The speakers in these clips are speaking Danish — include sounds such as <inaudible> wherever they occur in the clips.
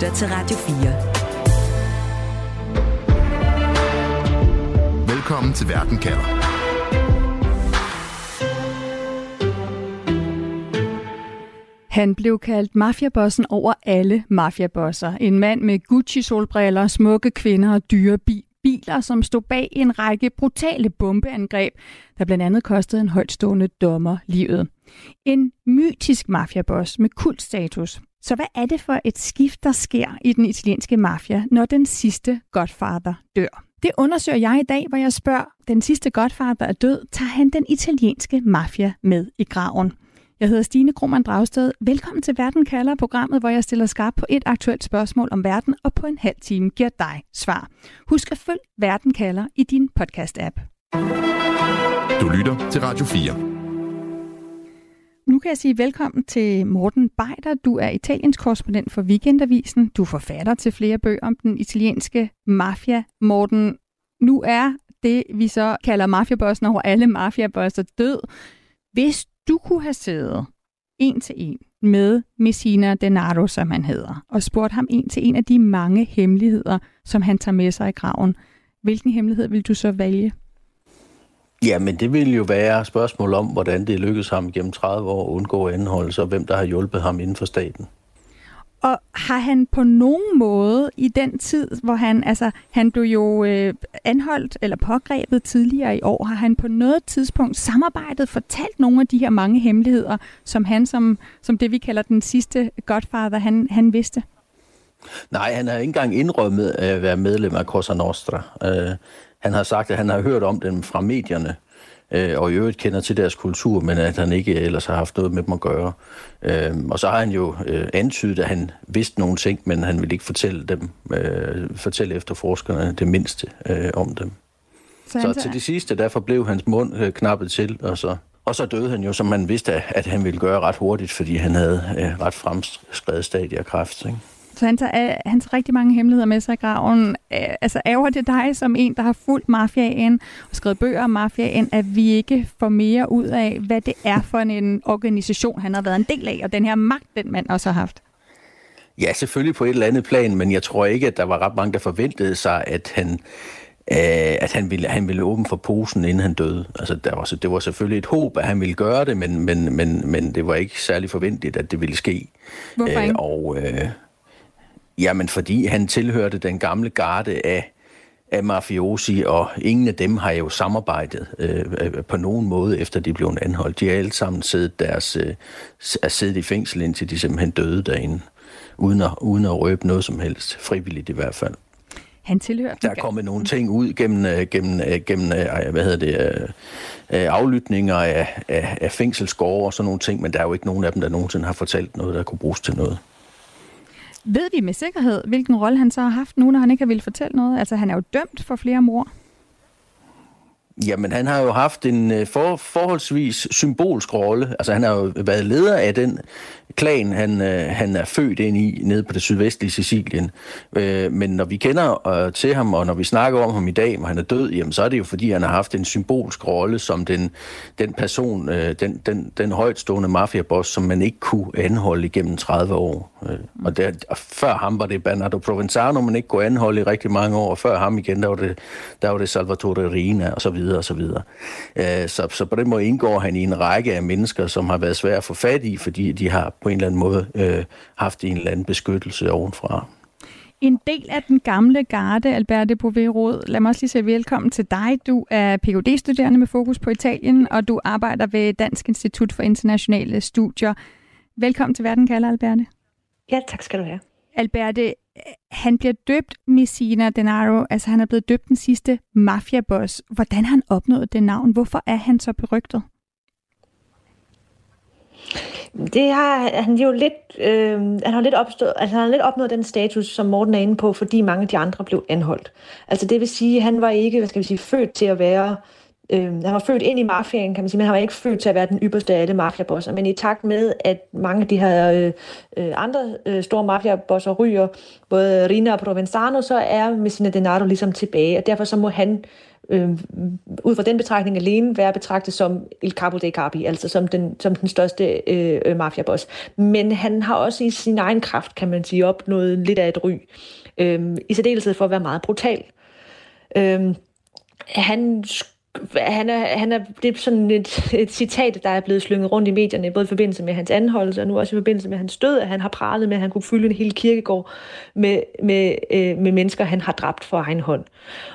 lytter til Radio 4. Velkommen til Verden kalder. Han blev kaldt mafiabossen over alle mafiabosser. En mand med Gucci-solbriller, smukke kvinder og dyre biler, som stod bag en række brutale bombeangreb, der blandt andet kostede en højtstående dommer livet. En mytisk mafiaboss med kultstatus. Så hvad er det for et skift, der sker i den italienske mafia, når den sidste godfather dør? Det undersøger jeg i dag, hvor jeg spørger, den sidste godfather er død, tager han den italienske mafia med i graven? Jeg hedder Stine Krohmann Dragsted. Velkommen til Verden kalder, programmet, hvor jeg stiller skarp på et aktuelt spørgsmål om verden, og på en halv time giver dig svar. Husk at følge Verden kalder i din podcast-app. Du lytter til Radio 4. Nu kan jeg sige velkommen til Morten Beider. Du er Italiens korrespondent for Weekendavisen. Du er forfatter til flere bøger om den italienske mafia. Morten, nu er det, vi så kalder mafiabossen over alle mafiabosser død. Hvis du kunne have siddet en til en med Messina Denaro, som han hedder, og spurgt ham en til en af de mange hemmeligheder, som han tager med sig i graven, hvilken hemmelighed vil du så vælge? Ja, men det vil jo være spørgsmål om, hvordan det lykkedes ham gennem 30 år at undgå anholdelse, og hvem der har hjulpet ham inden for staten. Og har han på nogen måde i den tid, hvor han, altså han blev jo øh, anholdt eller pågrebet tidligere i år, har han på noget tidspunkt samarbejdet, fortalt nogle af de her mange hemmeligheder, som han som, som det vi kalder den sidste godfather, han, han vidste? Nej, han har ikke engang indrømmet at være medlem af Cosa Nostra. Uh, han har sagt, at han har hørt om dem fra medierne, øh, og i øvrigt kender til deres kultur, men at han ikke ellers har haft noget med dem at gøre. Øh, og så har han jo øh, antydet, at han vidste nogle ting, men han ville ikke fortælle dem, øh, fortælle efterforskerne det mindste øh, om dem. Så, så til det sidste, derfor blev hans mund øh, knappet til, og så, og så døde han jo, som man vidste, at han ville gøre ret hurtigt, fordi han havde øh, ret fremskrevet stadie af kræft. Ikke? Så han tager han tager rigtig mange hemmeligheder med sig i graven. Altså ærger det dig som en, der har fulgt mafiaen og skrevet bøger om mafiaen, at vi ikke får mere ud af, hvad det er for en organisation, han har været en del af, og den her magt, den mand også har haft? Ja, selvfølgelig på et eller andet plan, men jeg tror ikke, at der var ret mange, der forventede sig, at han øh, at han ville, han ville åbne for posen, inden han døde. Altså, der var, det var selvfølgelig et håb, at han ville gøre det, men, men, men, men det var ikke særlig forventeligt, at det ville ske. Hvorfor ikke? Øh, og, øh, Jamen, fordi han tilhørte den gamle garde af, af mafiosi, og ingen af dem har jo samarbejdet øh, øh på nogen måde, efter de blev anholdt. De har alle sammen siddet, deres, øh, er siddet i fængsel, indtil de simpelthen døde derinde, uden at, uden at røbe noget som helst, frivilligt i hvert fald. Han tilhører... Der er kommet nogle ting ud gennem, øh, gennem, øh, gennem hvad hedder det, aflytninger af, af, af fængselsgårde og sådan nogle ting, men der er jo ikke nogen af dem, der nogensinde har fortalt noget, der kunne bruges til noget. Ved vi med sikkerhed, hvilken rolle han så har haft nu, når han ikke har ville fortælle noget? Altså, han er jo dømt for flere mor. Jamen, han har jo haft en øh, for, forholdsvis symbolsk rolle. Altså, han har jo været leder af den klan, han, øh, han er født ind i, nede på det sydvestlige Sicilien. Øh, men når vi kender øh, til ham, og når vi snakker om ham i dag, når han er død, jamen, så er det jo, fordi han har haft en symbolsk rolle som den, den person, øh, den, den, den højtstående mafiaboss, som man ikke kunne anholde igennem 30 år. Øh, og, der, og før ham var det Bernardo Provenzano, man ikke kunne anholde i rigtig mange år, og før ham igen, der var det, der var det Salvatore Rina, og så videre, og så videre. Øh, så, så på den måde indgår han i en række af mennesker, som har været svære at få fat i, fordi de har på en eller anden måde øh, haft en eller anden beskyttelse ovenfra. En del af den gamle garde, Alberte Bovee Lad mig også lige sige velkommen til dig. Du er phd studerende med fokus på Italien, og du arbejder ved Dansk Institut for Internationale Studier. Velkommen til Verden kalder, Alberte. Ja, tak skal du have. Alberte, han bliver døbt Messina Denaro, altså han er blevet døbt den sidste mafiaboss. Hvordan har han opnået det navn? Hvorfor er han så berygtet? Det har han jo lidt, øh, han har lidt, opstået, altså han har lidt opnået den status, som Morten er inde på, fordi mange af de andre blev anholdt. Altså det vil sige, at han var ikke, hvad skal vi sige, født til at være øh, han var født ind i mafiaen, kan man sige, men han var ikke født til at være den ypperste af alle mafiabosser. Men i takt med, at mange af de her øh, øh andre øh, store mafiabosser ryger, både Rina og Provenzano, så er Messina Denaro ligesom tilbage, og derfor så må han øh, Øhm, ud fra den betragtning alene være betragtet som Il Capo dei Capi, altså som den, som den største øh, øh, mafiaboss. Men han har også i sin egen kraft, kan man sige, opnået lidt af et ry. Øh, I særdeleshed for at være meget brutal. Øh, han han er, han er, det er sådan et, et citat, der er blevet slynget rundt i medierne, både i forbindelse med hans anholdelse, og nu også i forbindelse med hans død, at han har pralet med, at han kunne fylde en hel kirkegård med, med, øh, med mennesker, han har dræbt for egen hånd.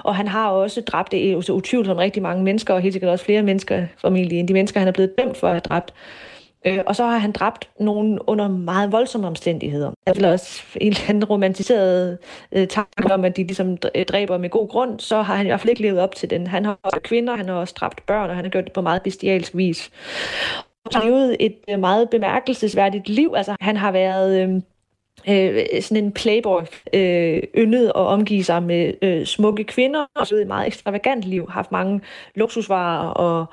Og han har også dræbt det så utvivlsomt rigtig mange mennesker, og helt sikkert også flere mennesker, formentlig end de mennesker, han er blevet dømt for at have dræbt. Øh, Øh, og så har han dræbt nogen under meget voldsomme omstændigheder. Der er også en eller anden romantiseret øh, tanke om, at de ligesom øh, dræber med god grund, så har han i hvert fald ikke levet op til den. Han har også kvinder, han har også dræbt børn, og han har gjort det på meget bestialsk vis. Han har levet et øh, meget bemærkelsesværdigt liv. Altså, han har været... Øh, øh, sådan en playboy, øh, yndet og omgive sig med øh, smukke kvinder, og så et meget ekstravagant liv, haft mange luksusvarer og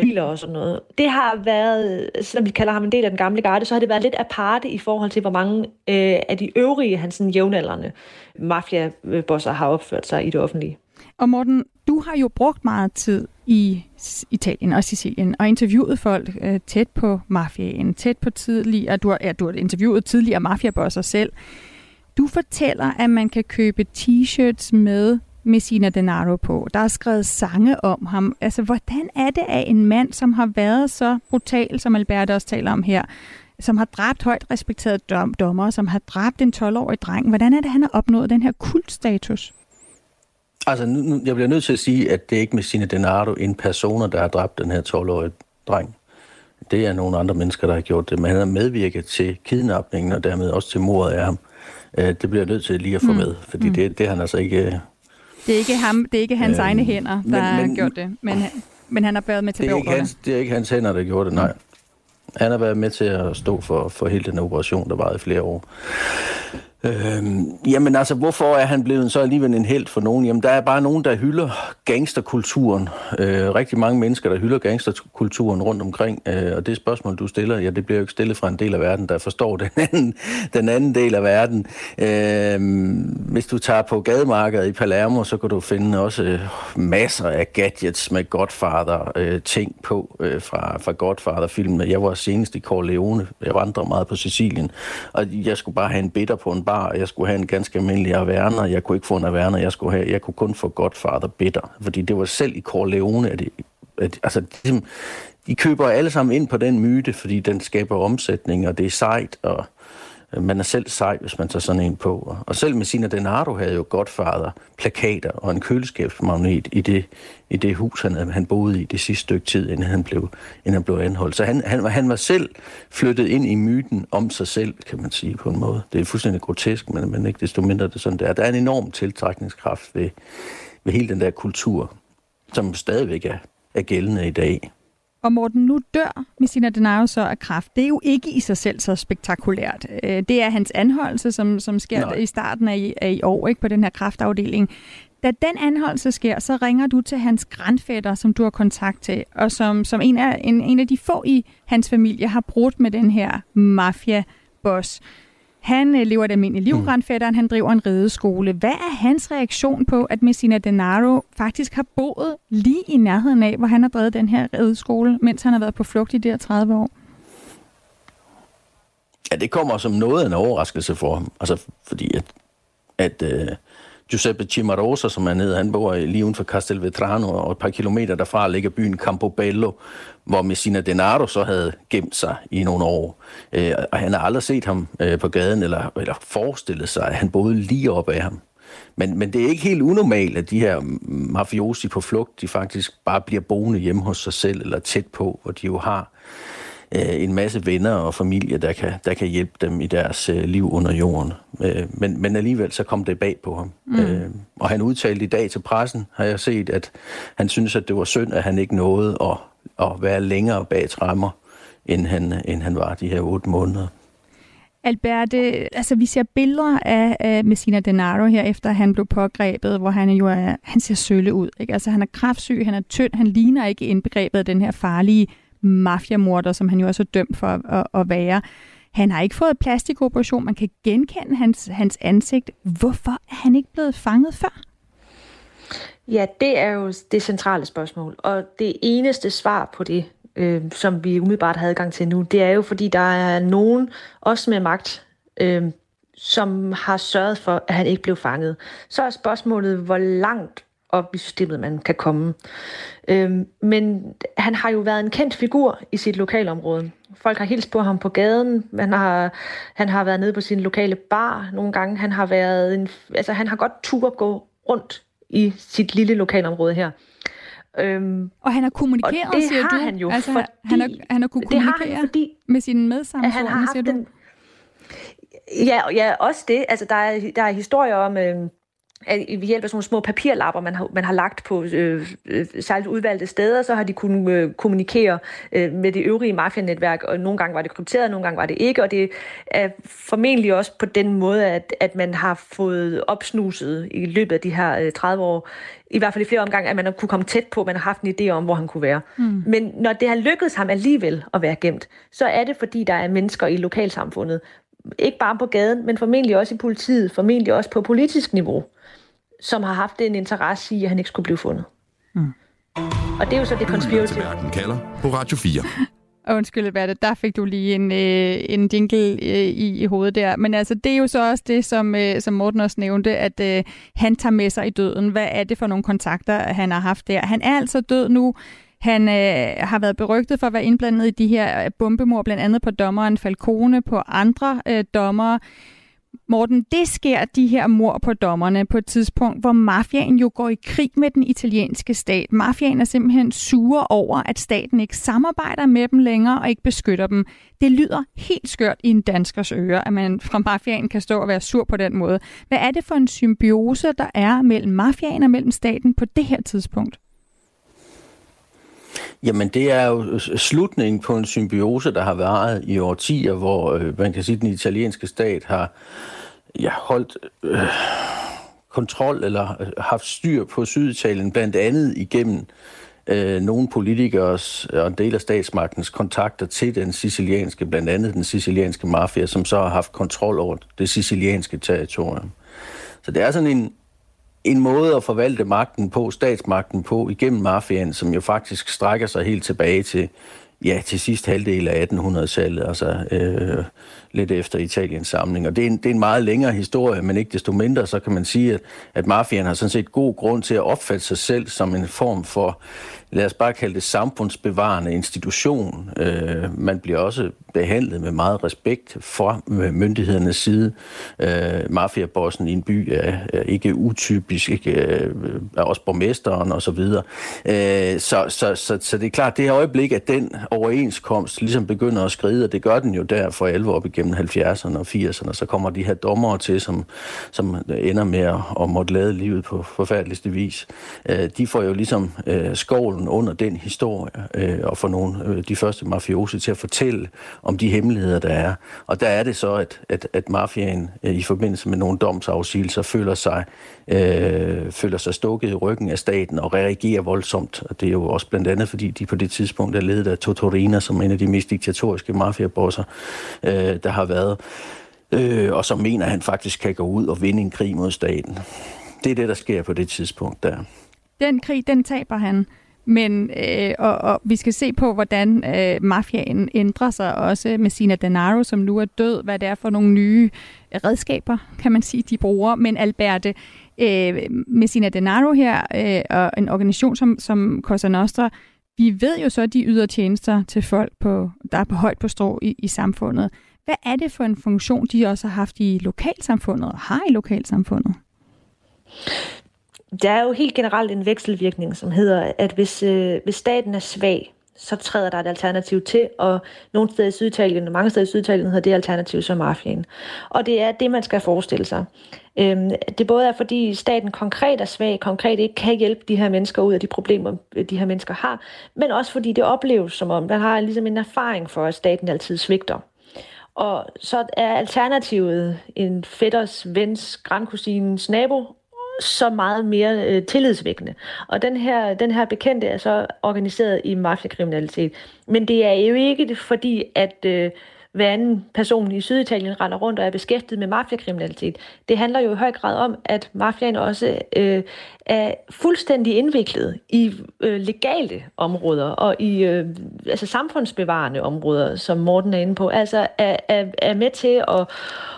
biler og sådan noget. Det har været, selvom vi kalder ham en del af den gamle garde, så har det været lidt aparte i forhold til, hvor mange øh, af de øvrige hans jævnaldrende mafiabosser har opført sig i det offentlige. Og Morten, du har jo brugt meget tid i Italien og Sicilien og interviewet folk øh, tæt på mafiaen, tæt på tidligere, du har, ja, du har interviewet tidligere mafiabosser selv. Du fortæller, at man kan købe t-shirts med Messina Denaro på. Der er skrevet sange om ham. Altså, hvordan er det af en mand, som har været så brutal, som Albert også taler om her, som har dræbt højt respekterede dom- dommer, som har dræbt en 12-årig dreng. Hvordan er det, han har opnået den her kultstatus? Altså, nu, jeg bliver nødt til at sige, at det er ikke Messina Denaro en personer, der har dræbt den her 12-årige dreng. Det er nogle andre mennesker, der har gjort det, men han har medvirket til kidnapningen og dermed også til mordet af ham. Øh, det bliver jeg nødt til lige at få mm. med, fordi mm. det, det han altså ikke det er ikke, ham, det er ikke hans øh, egne hænder, der men, har gjort det, men, men han har været med til det er, ikke hans, det er ikke hans hænder, der gjorde det, nej. Han har været med til at stå for, for hele den operation, der var i flere år. Øhm, jamen altså, hvorfor er han blevet så alligevel en held for nogen? Jamen, der er bare nogen, der hylder gangsterkulturen. Øh, rigtig mange mennesker, der hylder gangsterkulturen rundt omkring. Øh, og det spørgsmål, du stiller, ja, det bliver jo ikke stillet fra en del af verden, der forstår den anden, den anden del af verden. Øh, hvis du tager på gademarkedet i Palermo, så kan du finde også øh, masser af gadgets med Godfather-ting øh, på øh, fra, fra Godfather-filmen. Jeg var senest i Corleone. Jeg vandrer meget på Sicilien, og jeg skulle bare have en bitter på en bar, og jeg skulle have en ganske almindelig Averna. Jeg kunne ikke få en Averna, jeg, skulle have, jeg kunne kun få Godfather Bitter. Fordi det var selv i Corleone, at, det, at altså, de, de køber alle sammen ind på den myte, fordi den skaber omsætning, og det er sejt, og Øh, man er selv sej, hvis man tager sådan en på. Og selv Messina Denardo havde jo Godfather plakater og en køleskabsmagnet i det, i det hus, han, han boede i det sidste stykke tid, inden han blev, inden han blev anholdt. Så han, han, han var selv flyttet ind i myten om sig selv, kan man sige på en måde. Det er fuldstændig grotesk, men, men ikke desto mindre det sådan der. Der er en enorm tiltrækningskraft ved, ved hele den der kultur, som stadigvæk er, er gældende i dag. Og Morten, nu dør Messina Denaro så af kræft. Det er jo ikke i sig selv så spektakulært. Øh, det er hans anholdelse, som, som sker Nej. i starten af, af i år ikke på den her kraftafdeling. Da den anholdelse sker, så ringer du til hans grandfætter, som du har kontakt til, og som, som en, af, en, en af de få i hans familie har brudt med den her mafia-boss. Han øh, lever et almindeligt liv, mm. grandfætteren. Han driver en rideskole. Hvad er hans reaktion på, at Messina Denaro faktisk har boet lige i nærheden af, hvor han har drevet den her rideskole, mens han har været på flugt i de her 30 år? Ja, det kommer som noget af en overraskelse for ham. Altså, fordi at, at uh, Giuseppe Cimarosa, som han hedder, han bor lige uden for Castelvetrano, og et par kilometer derfra ligger byen Campobello, hvor Messina Denaro så havde gemt sig i nogle år. Øh, og han har aldrig set ham øh, på gaden, eller, eller forestillet sig, at han boede lige op af ham. Men, men det er ikke helt unormalt, at de her mafiosi på flugt, de faktisk bare bliver boende hjemme hos sig selv, eller tæt på, hvor de jo har øh, en masse venner og familie, der kan, der kan hjælpe dem i deres øh, liv under jorden. Øh, men, men alligevel så kom det bag på ham. Mm. Øh, og han udtalte i dag til pressen, har jeg set, at han synes, at det var synd, at han ikke nåede at, at være længere bag træmmer, end han, end han var de her otte måneder. Alberte, altså vi ser billeder af, af Messina Denaro her, efter han blev pågrebet, hvor han jo er, han ser sølle ud. Ikke? Altså han er kraftsyg, han er tynd, han ligner ikke indbegrebet af den her farlige mafiamorder, som han jo også er dømt for at, at, at være. Han har ikke fået plastikoperation, man kan genkende hans, hans ansigt. Hvorfor er han ikke blevet fanget før? Ja, det er jo det centrale spørgsmål. Og det eneste svar på det, øh, som vi umiddelbart har adgang til nu, det er jo, fordi der er nogen, også med magt, øh, som har sørget for, at han ikke blev fanget. Så er spørgsmålet, hvor langt op i systemet man kan komme. Øhm, men han har jo været en kendt figur i sit lokalområde. Folk har hilst på ham på gaden. Han har, han har været nede på sin lokale bar nogle gange. Han har været en, altså han har godt tur gå rundt i sit lille lokalområde her. Øhm, og han har kommunikeret, og det siger har du? han jo, altså, fordi, han, har, han har kunnet kommunikere har han, fordi, med sine medsammensorgere, siger du? Den, ja, ja, også det. Altså, der er, der er historier om... Øh, ved hjælp af sådan nogle små papirlapper, man har, man har lagt på øh, øh, særligt udvalgte steder, så har de kunnet øh, kommunikere øh, med det øvrige mafianetværk, og nogle gange var det krypteret, nogle gange var det ikke, og det er formentlig også på den måde, at, at man har fået opsnuset i løbet af de her øh, 30 år, i hvert fald i flere omgange, at man har kunne komme tæt på, man har haft en idé om, hvor han kunne være. Mm. Men når det har lykkedes ham alligevel at være gemt, så er det, fordi der er mennesker i lokalsamfundet, ikke bare på gaden, men formentlig også i politiet, formentlig også på politisk niveau, som har haft en interesse i, at han ikke skulle blive fundet. Mm. Og det er jo så det conspiracy. Verden kalder på Radio 4. <laughs> Undskyld, Berte, der fik du lige en, øh, en jingle øh, i, i hovedet der. Men altså, det er jo så også det, som, øh, som Morten også nævnte, at øh, han tager med sig i døden. Hvad er det for nogle kontakter, han har haft der? Han er altså død nu. Han øh, har været berygtet for at være indblandet i de her bombemord, blandt andet på dommeren Falcone, på andre øh, dommere. Morten, det sker de her mor på dommerne på et tidspunkt, hvor mafiaen jo går i krig med den italienske stat. Mafiaen er simpelthen sure over, at staten ikke samarbejder med dem længere og ikke beskytter dem. Det lyder helt skørt i en danskers øre, at man fra mafiaen kan stå og være sur på den måde. Hvad er det for en symbiose, der er mellem mafiaen og mellem staten på det her tidspunkt? Jamen, det er jo slutningen på en symbiose, der har været i årtier, hvor øh, man kan sige, at den italienske stat har ja, holdt øh, kontrol eller øh, haft styr på Syditalien, blandt andet igennem øh, nogle politikers og en del af statsmagtens kontakter til den sicilianske, blandt andet den sicilianske mafia, som så har haft kontrol over det sicilianske territorium. Så det er sådan en, en måde at forvalte magten på, statsmagten på, igennem mafiaen, som jo faktisk strækker sig helt tilbage til, ja, til sidst halvdel af 1800-tallet, altså øh, lidt efter Italiens samling. Og det er, en, det er en meget længere historie, men ikke desto mindre, så kan man sige, at, at mafiaen har sådan set god grund til at opfatte sig selv som en form for lad os bare kalde det samfundsbevarende institution. Øh, man bliver også behandlet med meget respekt fra myndighedernes side. Øh, mafiabossen i en by er, er ikke utypisk, ikke, øh, er også borgmesteren og så videre. Øh, så, så, så, så det er klart, det her øjeblik, at den overenskomst ligesom begynder at skride, og det gør den jo der for 11 op igennem 70'erne og 80'erne, så kommer de her dommere til, som, som ender med at, at måtte lade livet på forfærdeligste vis. Øh, de får jo ligesom øh, skovlen under den historie, øh, og få nogle øh, de første mafiose til at fortælle om de hemmeligheder, der er. Og der er det så, at, at, at mafiaen øh, i forbindelse med nogle domsafsigelser føler sig, øh, føler sig stukket i ryggen af staten og reagerer voldsomt. Og det er jo også blandt andet, fordi de på det tidspunkt er ledet af Totorina, som en af de mest diktatoriske mafiabosser, øh, der har været. Øh, og som mener, at han faktisk kan gå ud og vinde en krig mod staten. Det er det, der sker på det tidspunkt der. Den krig, den taber han. Men øh, og, og vi skal se på, hvordan øh, mafiaen ændrer sig også med Sina Denaro, som nu er død, hvad det er for nogle nye redskaber, kan man sige, de bruger. Men Alberte, øh, med Sina Denaro her, øh, og en organisation som, som Cosa Nostra, vi ved jo så, at de yder tjenester til folk, på, der er på højt på strå i, i samfundet. Hvad er det for en funktion, de også har haft i lokalsamfundet og har i lokalsamfundet? Der er jo helt generelt en vekselvirkning, som hedder, at hvis, øh, hvis staten er svag, så træder der et alternativ til, og nogle steder i Syditalien, og mange steder i Syditalien hedder det alternativ som mafien. Og det er det, man skal forestille sig. Øhm, det både er, fordi staten konkret er svag, konkret ikke kan hjælpe de her mennesker ud af de problemer, øh, de her mennesker har, men også fordi det opleves som om, man har ligesom en erfaring for, at staten altid svigter. Og så er alternativet en fætters, vens, grandkusinens nabo, så meget mere øh, tillidsvækkende. Og den her, den her bekendte er så organiseret i mafiakriminalitet. Men det er jo ikke fordi, at øh, hver anden person i Syditalien render rundt og er beskæftiget med mafiakriminalitet. Det handler jo i høj grad om, at mafiaen også øh, er fuldstændig indviklet i øh, legale områder og i øh, altså samfundsbevarende områder, som Morten er inde på. Altså er, er, er med til at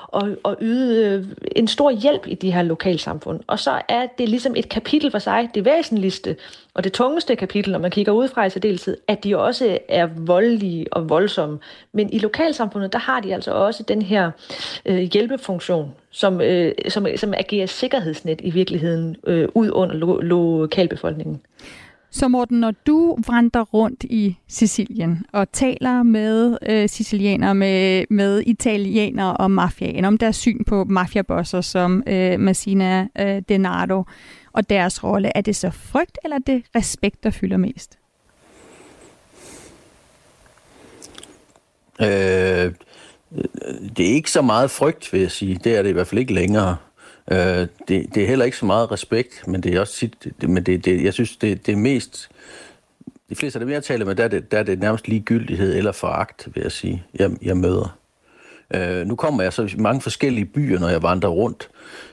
og, og yde øh, en stor hjælp i de her lokalsamfund. Og så er det ligesom et kapitel for sig, det væsentligste og det tungeste kapitel, når man kigger ud fra i særdeleshed, at de også er voldelige og voldsomme. Men i lokalsamfundet, der har de altså også den her øh, hjælpefunktion, som, øh, som, som agerer sikkerhedsnet i virkeligheden øh, ud under lo- lokalbefolkningen. Så Morten, når du vandrer rundt i Sicilien og taler med øh, sicilianere, med, med italienere og mafiaen, om deres syn på mafiabosser som øh, Massina øh, Denardo og deres rolle, er det så frygt eller er det respekt, der fylder mest? Øh, øh, det er ikke så meget frygt, vil jeg sige. Det er det i hvert fald ikke længere. Øh, det, det er heller ikke så meget respekt, men det er også sit, det, men det, det, jeg synes, det, det er mest... De fleste af dem, jeg taler med, der er det, der er det nærmest ligegyldighed eller foragt, vil jeg sige, jeg, jeg møder. Øh, nu kommer jeg så i mange forskellige byer, når jeg vandrer rundt.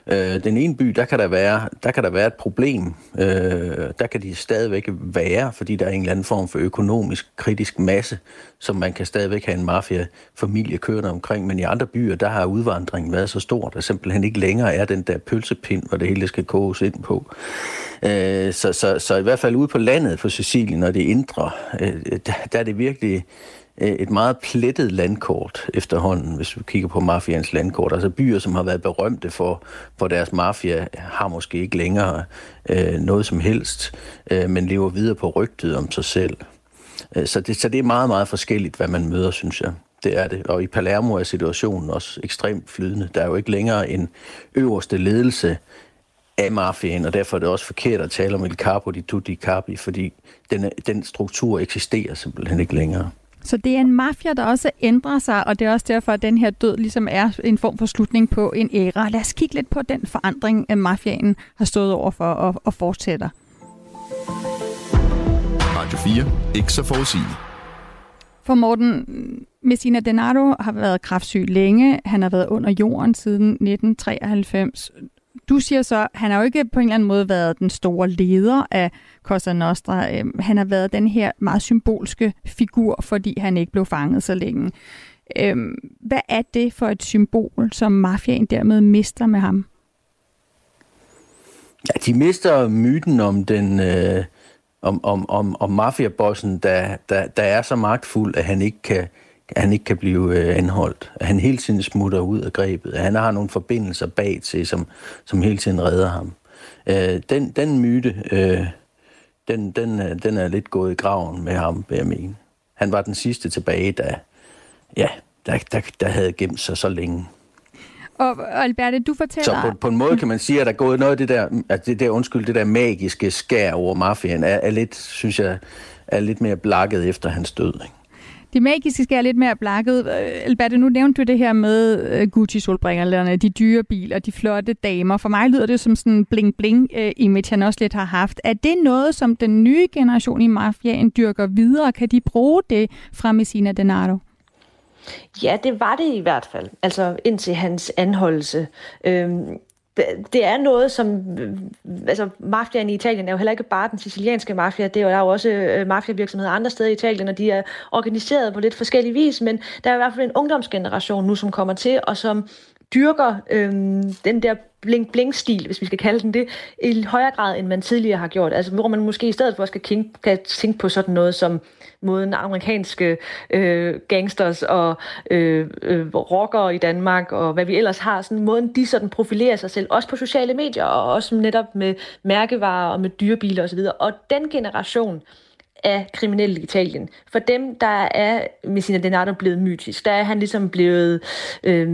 Øh, den ene by, der kan der være, der kan der være et problem. Øh, der kan de stadigvæk være, fordi der er en eller anden form for økonomisk kritisk masse, som man kan stadigvæk have en mafia-familie kørende omkring. Men i andre byer, der har udvandringen været så stor, der simpelthen ikke længere er den der pølsepind, hvor det hele skal koges ind på. Øh, så, så, så i hvert fald ude på landet på Sicilien og det indre, øh, der, der er det virkelig Øh, et meget plettet landkort efterhånden, hvis vi kigger på mafians landkort. Altså byer, som har været berømte for, for deres mafia, har måske ikke længere øh, noget som helst, øh, men lever videre på rygtet om sig selv. Øh, så, det, så det er meget, meget forskelligt, hvad man møder, synes jeg. Det er det. Og i Palermo er situationen også ekstremt flydende. Der er jo ikke længere en øverste ledelse af mafien, og derfor er det også forkert at tale om El Capo di Tutti Capi, fordi den, den struktur eksisterer simpelthen ikke længere. Så det er en mafia, der også ændrer sig, og det er også derfor, at den her død ligesom er en form for slutning på en æra. Lad os kigge lidt på den forandring, at mafiaen har stået over for og, og fortsætter. Radio 4. Ikke så forudsigeligt. For Morten, Messina Denardo har været kraftsyg længe. Han har været under jorden siden 1993 du siger så, at han har jo ikke på en eller anden måde været den store leder af Cosa Nostra. Øhm, han har været den her meget symbolske figur, fordi han ikke blev fanget så længe. Øhm, hvad er det for et symbol, som mafiaen dermed mister med ham? Ja, de mister myten om den øh, om, om, om, om mafiabossen, der, der, der er så magtfuld, at han ikke kan, at han ikke kan blive øh, anholdt. At han hele tiden smutter ud af grebet. At han har nogle forbindelser bag til, som, som hele tiden redder ham. Øh, den, den myte, øh, den, den, øh, den er lidt gået i graven med ham, vil jeg mene. Han var den sidste tilbage, der, ja, der, der, der havde gemt sig så længe. Og Alberte, du fortæller... Så på, på en måde kan man sige, at der er gået noget af det der, at det der, undskyld, det der magiske skær over mafiaen, er, er lidt, synes jeg, er lidt mere blakket efter hans død. Ikke? Det magiske skal lidt mere blakket. Øh, Alberte, nu nævnte du det her med øh, Gucci-solbringerne, de dyre biler, de flotte damer. For mig lyder det som sådan en bling-bling-image, øh, han også lidt har haft. Er det noget, som den nye generation i mafiaen dyrker videre? Kan de bruge det fra Messina Denaro? Ja, det var det i hvert fald, altså indtil hans anholdelse. Øhm, det er noget, som... Øh, altså, mafiaen i Italien er jo heller ikke bare den sicilianske mafia. Det er jo også øh, mafiavirksomheder andre steder i Italien, og de er organiseret på lidt forskellig vis, men der er i hvert fald en ungdomsgeneration nu, som kommer til, og som dyrker øhm, den der bling-bling-stil, hvis vi skal kalde den det, i højere grad, end man tidligere har gjort. Altså, hvor man måske i stedet for skal tænke på sådan noget som måden amerikanske øh, gangsters og øh, øh, rockere i Danmark, og hvad vi ellers har, sådan måden de sådan profilerer sig selv, også på sociale medier, og også netop med mærkevarer og med dyrebiler osv. Og den generation, af kriminelle i Italien. For dem, der er Messina Denardo blevet mytisk. Der er han ligesom blevet øh,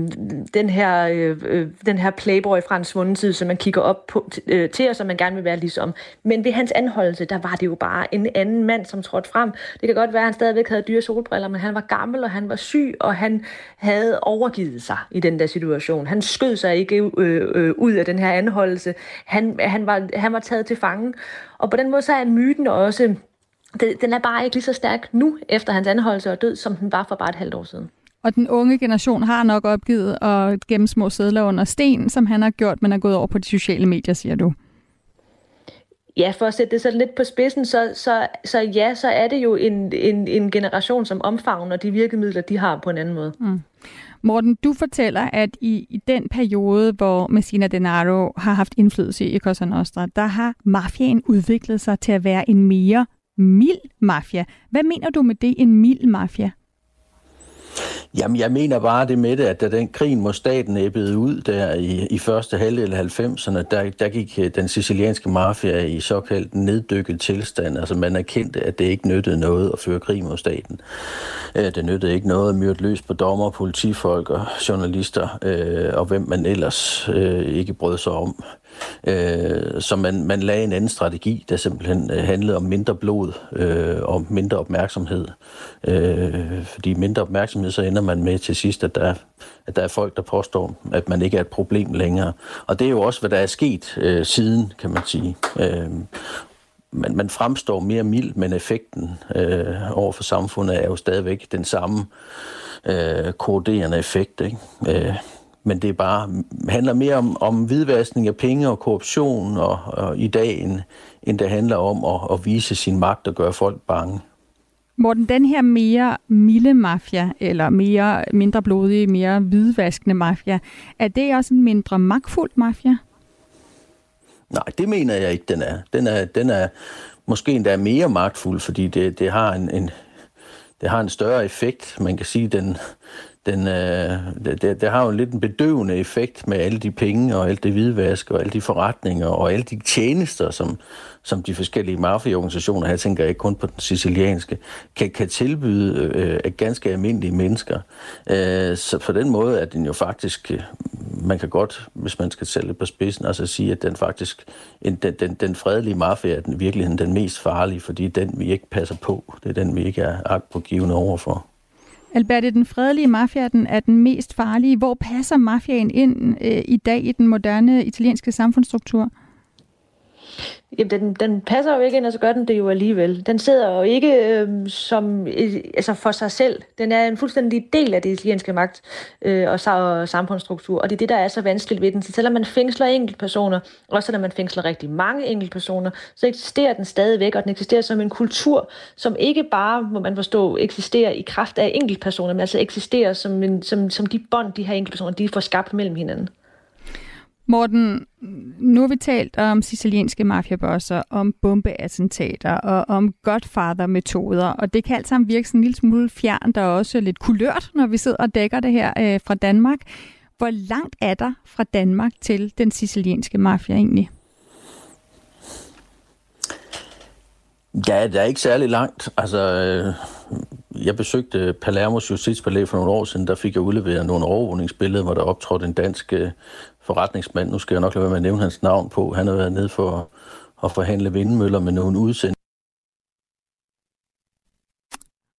den, her, øh, øh, den her playboy fra en svunden tid, som man kigger op på, øh, til, og som man gerne vil være ligesom. Men ved hans anholdelse, der var det jo bare en anden mand, som trådte frem. Det kan godt være, at han stadigvæk havde dyre solbriller, men han var gammel, og han var syg, og han havde overgivet sig i den der situation. Han skød sig ikke øh, øh, ud af den her anholdelse. Han, han, var, han var taget til fange. Og på den måde så er myten også den er bare ikke lige så stærk nu, efter hans anholdelse og død, som den var for bare et halvt år siden. Og den unge generation har nok opgivet at gemme små sædler under sten, som han har gjort, men er gået over på de sociale medier, siger du. Ja, for at sætte det så lidt på spidsen, så, så, så ja, så er det jo en, en, en generation, som omfavner de virkemidler, de har på en anden måde. Mm. Morten, du fortæller, at i, i den periode, hvor Messina Denaro har haft indflydelse i Cosa Nostra, der har mafiaen udviklet sig til at være en mere mild mafia. Hvad mener du med det, en mild mafia? Jamen, jeg mener bare det med det, at da den krig mod staten æbbede ud der i, i første halvdel af 90'erne, der, der gik øh, den sicilianske mafia i såkaldt neddykket tilstand. Altså man erkendte, at det ikke nyttede noget at føre krig mod staten. Øh, det nyttede ikke noget at myrde løs på dommer, politifolk og journalister, øh, og hvem man ellers øh, ikke brød sig om. Øh, så man, man lagde en anden strategi, der simpelthen øh, handlede om mindre blod øh, og mindre opmærksomhed. Øh, fordi mindre opmærksomhed, så ender man med til sidst, at der, at der er folk, der påstår, at man ikke er et problem længere. Og det er jo også, hvad der er sket øh, siden, kan man sige. Øh, man, man fremstår mere mild, men effekten øh, over for samfundet er jo stadigvæk den samme øh, koordinerende effekt. Ikke? Øh, men det er bare handler mere om, om hvidvaskning af penge og korruption og, og i dag, end, end det handler om at, at vise sin magt og gøre folk bange. Morten, den her mere milde mafia, eller mere mindre blodige, mere hvidvaskende mafia, er det også en mindre magtfuld mafia? Nej, det mener jeg ikke, den er. Den er, den er måske endda mere magtfuld, fordi det, det, har en, en, det har en større effekt. Man kan sige, den, den, øh, det, det har jo en lidt en bedøvende effekt med alle de penge og alt det hvidvask og alle de forretninger og alle de tjenester, som, som de forskellige mafiaorganisationer, her tænker jeg ikke kun på den sicilianske, kan, kan tilbyde øh, ganske almindelige mennesker. Øh, så på den måde er den jo faktisk, øh, man kan godt, hvis man skal sælge på spidsen, altså sige, at den faktisk, en, den, den, den fredelige mafia er den, virkeligheden den mest farlige, fordi den vi ikke passer på, det er den vi ikke er agtpågivende overfor. Albert, den fredelige mafia den er den mest farlige. Hvor passer mafiaen ind øh, i dag i den moderne italienske samfundsstruktur? Jamen, den, den passer jo ikke ind, og så gør den det jo alligevel. Den sidder jo ikke øh, som, øh, altså for sig selv. Den er en fuldstændig del af det italienske magt øh, og, og samfundsstruktur, og det er det, der er så vanskeligt ved den. Så selvom man fængsler enkeltpersoner, også når man fængsler rigtig mange enkeltpersoner, så eksisterer den stadigvæk, og den eksisterer som en kultur, som ikke bare, må man forstå, eksisterer i kraft af enkeltpersoner, men altså eksisterer som, en, som, som de bånd, de her enkeltpersoner, de får skabt mellem hinanden. Morten, nu har vi talt om sicilianske mafiabosser, om bombeattentater og om Godfather-metoder, og det kan alt sammen virke sådan en lille smule fjernt og også lidt kulørt, når vi sidder og dækker det her øh, fra Danmark. Hvor langt er der fra Danmark til den sicilianske mafia egentlig? Ja, det er ikke særlig langt. Altså, øh, jeg besøgte Palermos Justitspalæ for nogle år siden. Der fik jeg udleveret nogle overvågningsbilleder, hvor der optrådte en dansk øh, forretningsmand, nu skal jeg nok lade være med at nævne hans navn på, han har været nede for at forhandle vindmøller med nogle udsendte.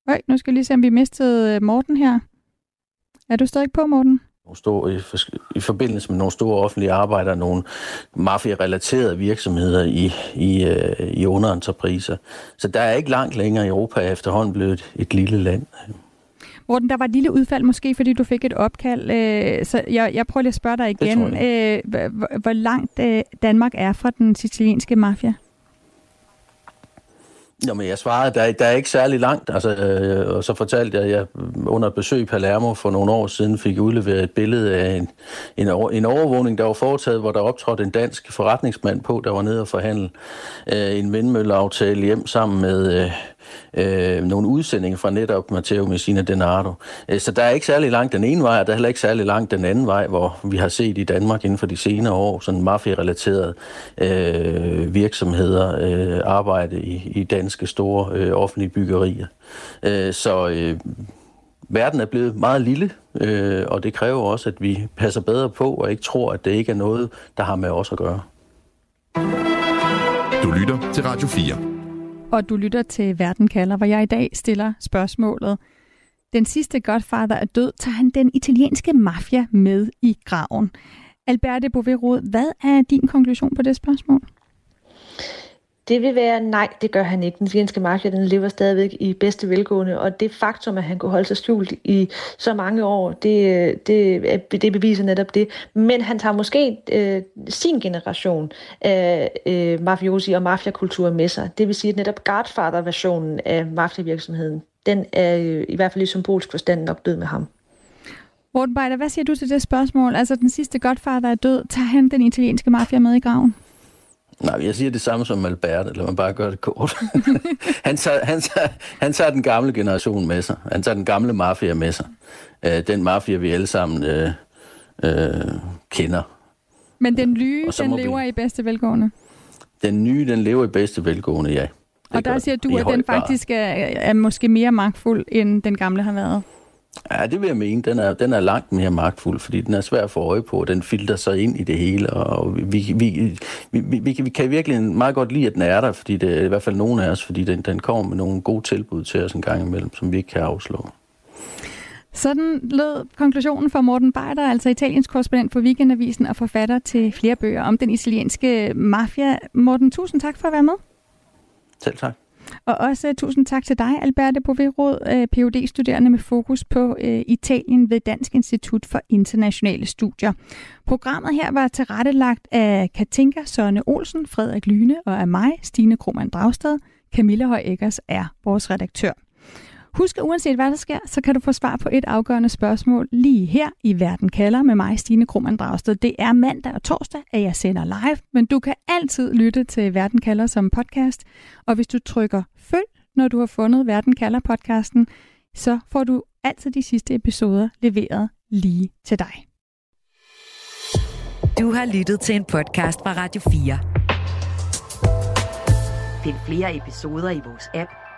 Øj, nu skal jeg lige se, om vi mistede øh, Morten her. Er du stadig på, Morten? Store, i, i forbindelse med nogle store offentlige arbejder, nogle mafia-relaterede virksomheder i, i, øh, i underentrepriser. Så der er ikke langt længere i Europa efterhånden blevet et, et lille land. Morten, der var et lille udfald måske, fordi du fik et opkald. Øh, så jeg, jeg prøver lige at spørge dig igen. Øh, hvor, hvor langt øh, Danmark er fra den sicilianske mafia? Jamen, jeg svarede, der, der er ikke særlig langt. Altså, øh, og så fortalte jeg, at jeg under et besøg i Palermo for nogle år siden fik udleveret et billede af en, en, en overvågning, der var foretaget, hvor der optrådte en dansk forretningsmand på, der var nede og forhandle øh, en vindmølleaftale hjem sammen med... Øh, øh, nogle udsendinger fra netop Matteo Messina Denardo. Øh, så der er ikke særlig langt den ene vej, og der er heller ikke særlig langt den anden vej, hvor vi har set i Danmark inden for de senere år sådan mafia-relaterede øh, virksomheder øh, arbejde i, i danske store øh, offentlige byggerier. Øh, så øh, verden er blevet meget lille, øh, og det kræver også, at vi passer bedre på og ikke tror, at det ikke er noget, der har med os at gøre. Du lytter til Radio 4 og du lytter til Verden kalder, hvor jeg i dag stiller spørgsmålet. Den sidste Godfather er død, tager han den italienske mafia med i graven. Alberte Boverod, hvad er din konklusion på det spørgsmål? Det vil være nej, det gør han ikke. Den italienske mafia, den lever stadigvæk i bedste velgående, og det faktum, at han kunne holde sig skjult i så mange år, det, det, det beviser netop det. Men han tager måske øh, sin generation af øh, mafiosi og mafiakultur med sig. Det vil sige, at netop Godfather-versionen af mafiavirksomheden, den er øh, i hvert fald i symbolsk forstand nok død med ham. Morten Beider, hvad siger du til det spørgsmål? Altså, den sidste Godfather er død. Tager han den italienske mafia med i graven? Nej, jeg siger det samme som Albert, eller man bare gør det kort. <laughs> han, tager, han, tager, han tager den gamle generation med sig. Han tager den gamle mafia med sig. Øh, den mafia, vi alle sammen øh, øh, kender. Men den nye, den lever vi... i bedste velgående? Den nye, den lever i bedste velgående, ja. Det og der siger du, at den faktisk er, er måske mere magtfuld, end den gamle har været? Ja, det vil jeg mene. Den er, den er langt mere magtfuld, fordi den er svær at få øje på. Den filter sig ind i det hele, og vi, vi, vi, vi, vi, vi kan virkelig meget godt lide, at den er der, fordi det er i hvert fald nogen af os, fordi den, den kommer med nogle gode tilbud til os en gang imellem, som vi ikke kan afslå. Sådan lød konklusionen for Morten Beider, altså Italiens korrespondent for Weekendavisen og forfatter til flere bøger om den italienske mafia. Morten, tusind tak for at være med. Selv tak. Og også uh, tusind tak til dig, Alberte Boverod, uh, øh, phd studerende med fokus på uh, Italien ved Dansk Institut for Internationale Studier. Programmet her var tilrettelagt af Katinka Sønne Olsen, Frederik Lyne og af mig, Stine Krohmann Dragsted. Camilla Høj Eggers er vores redaktør. Husk, at uanset hvad der sker, så kan du få svar på et afgørende spørgsmål lige her i Verden kalder med mig, Stine Krohmann Dragsted. Det er mandag og torsdag, at jeg sender live, men du kan altid lytte til Verden kalder som podcast. Og hvis du trykker følg, når du har fundet Verden kalder podcasten, så får du altid de sidste episoder leveret lige til dig. Du har lyttet til en podcast fra Radio 4. Find flere episoder i vores app,